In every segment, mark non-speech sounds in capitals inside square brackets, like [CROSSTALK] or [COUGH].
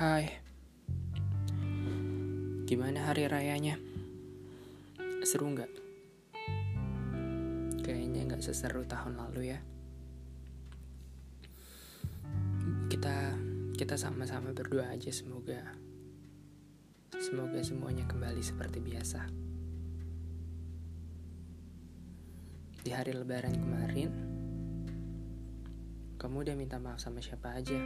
Hai Gimana hari rayanya? Seru nggak? Kayaknya nggak seseru tahun lalu ya Kita kita sama-sama berdua aja semoga Semoga semuanya kembali seperti biasa Di hari lebaran kemarin Kamu udah minta maaf sama siapa aja?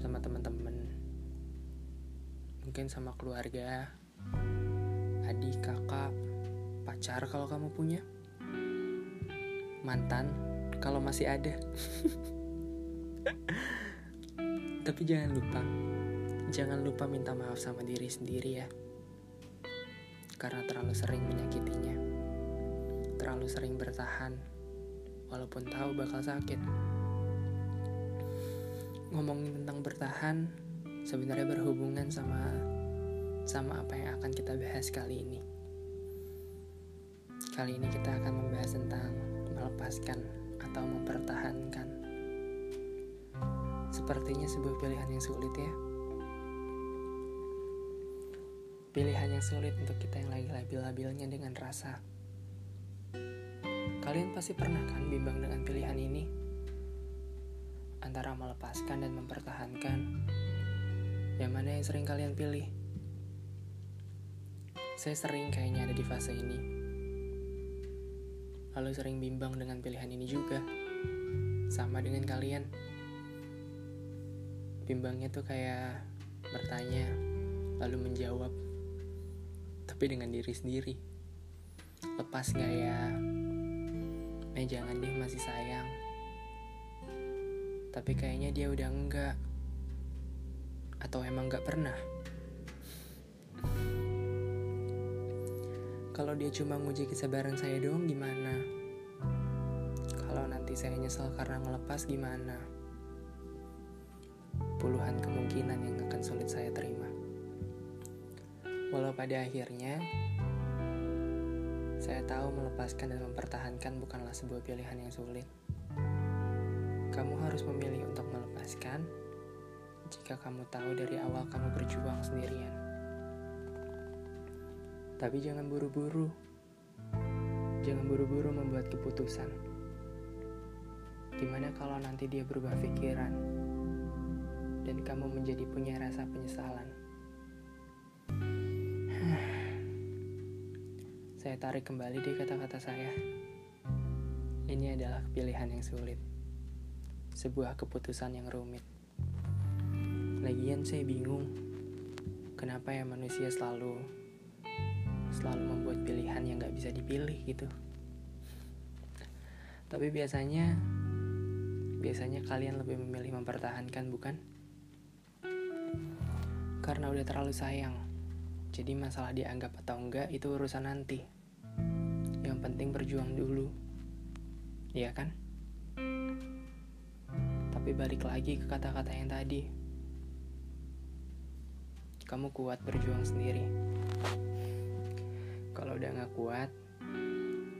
Sama teman-teman, mungkin sama keluarga, adik, kakak, pacar kalau kamu punya, mantan kalau masih ada. [LAUGHS] Tapi jangan lupa, jangan lupa minta maaf sama diri sendiri ya. Karena terlalu sering menyakitinya. Terlalu sering bertahan walaupun tahu bakal sakit. Ngomongin tentang bertahan sebenarnya berhubungan sama sama apa yang akan kita bahas kali ini. Kali ini kita akan membahas tentang melepaskan atau mempertahankan. Sepertinya sebuah pilihan yang sulit ya. Pilihan yang sulit untuk kita yang lagi labil-labilnya dengan rasa. Kalian pasti pernah kan bimbang dengan pilihan ini? Antara melepaskan dan mempertahankan. Yang mana yang sering kalian pilih? Saya sering kayaknya ada di fase ini. Lalu sering bimbang dengan pilihan ini juga. Sama dengan kalian. Bimbangnya tuh kayak bertanya, lalu menjawab. Tapi dengan diri sendiri. Lepas gak ya? Eh jangan deh masih sayang. Tapi kayaknya dia udah enggak. Atau emang gak pernah. Kalau dia cuma nguji kesabaran saya doang gimana? Kalau nanti saya nyesel karena ngelepas gimana? Puluhan kemungkinan yang akan sulit saya terima. Walau pada akhirnya, saya tahu melepaskan dan mempertahankan bukanlah sebuah pilihan yang sulit. Kamu harus memilih untuk melepaskan jika kamu tahu dari awal kamu berjuang sendirian. Tapi jangan buru-buru. Jangan buru-buru membuat keputusan. Gimana kalau nanti dia berubah pikiran dan kamu menjadi punya rasa penyesalan? [SIGHS] saya tarik kembali di kata-kata saya. Ini adalah pilihan yang sulit. Sebuah keputusan yang rumit. Lagian saya bingung. Kenapa ya manusia selalu selalu membuat pilihan yang gak bisa dipilih gitu. Tapi biasanya biasanya kalian lebih memilih mempertahankan bukan? Karena udah terlalu sayang. Jadi masalah dianggap atau enggak itu urusan nanti. Yang penting berjuang dulu. Iya kan? Tapi balik lagi ke kata-kata yang tadi. Kamu kuat berjuang sendiri. Kalau udah gak kuat,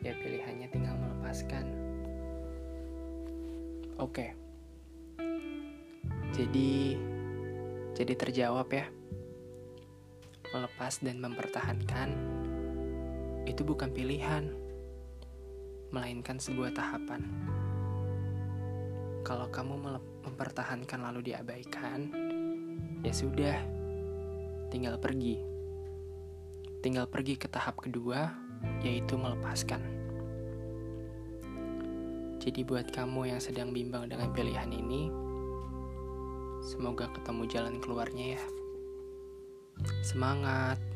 ya pilihannya tinggal melepaskan. Oke. Jadi jadi terjawab ya melepas dan mempertahankan itu bukan pilihan, melainkan sebuah tahapan. Kalau kamu mempertahankan lalu diabaikan, ya sudah, tinggal pergi. Tinggal pergi ke tahap kedua, yaitu melepaskan. Jadi buat kamu yang sedang bimbang dengan pilihan ini, semoga ketemu jalan keluarnya ya. Semangat!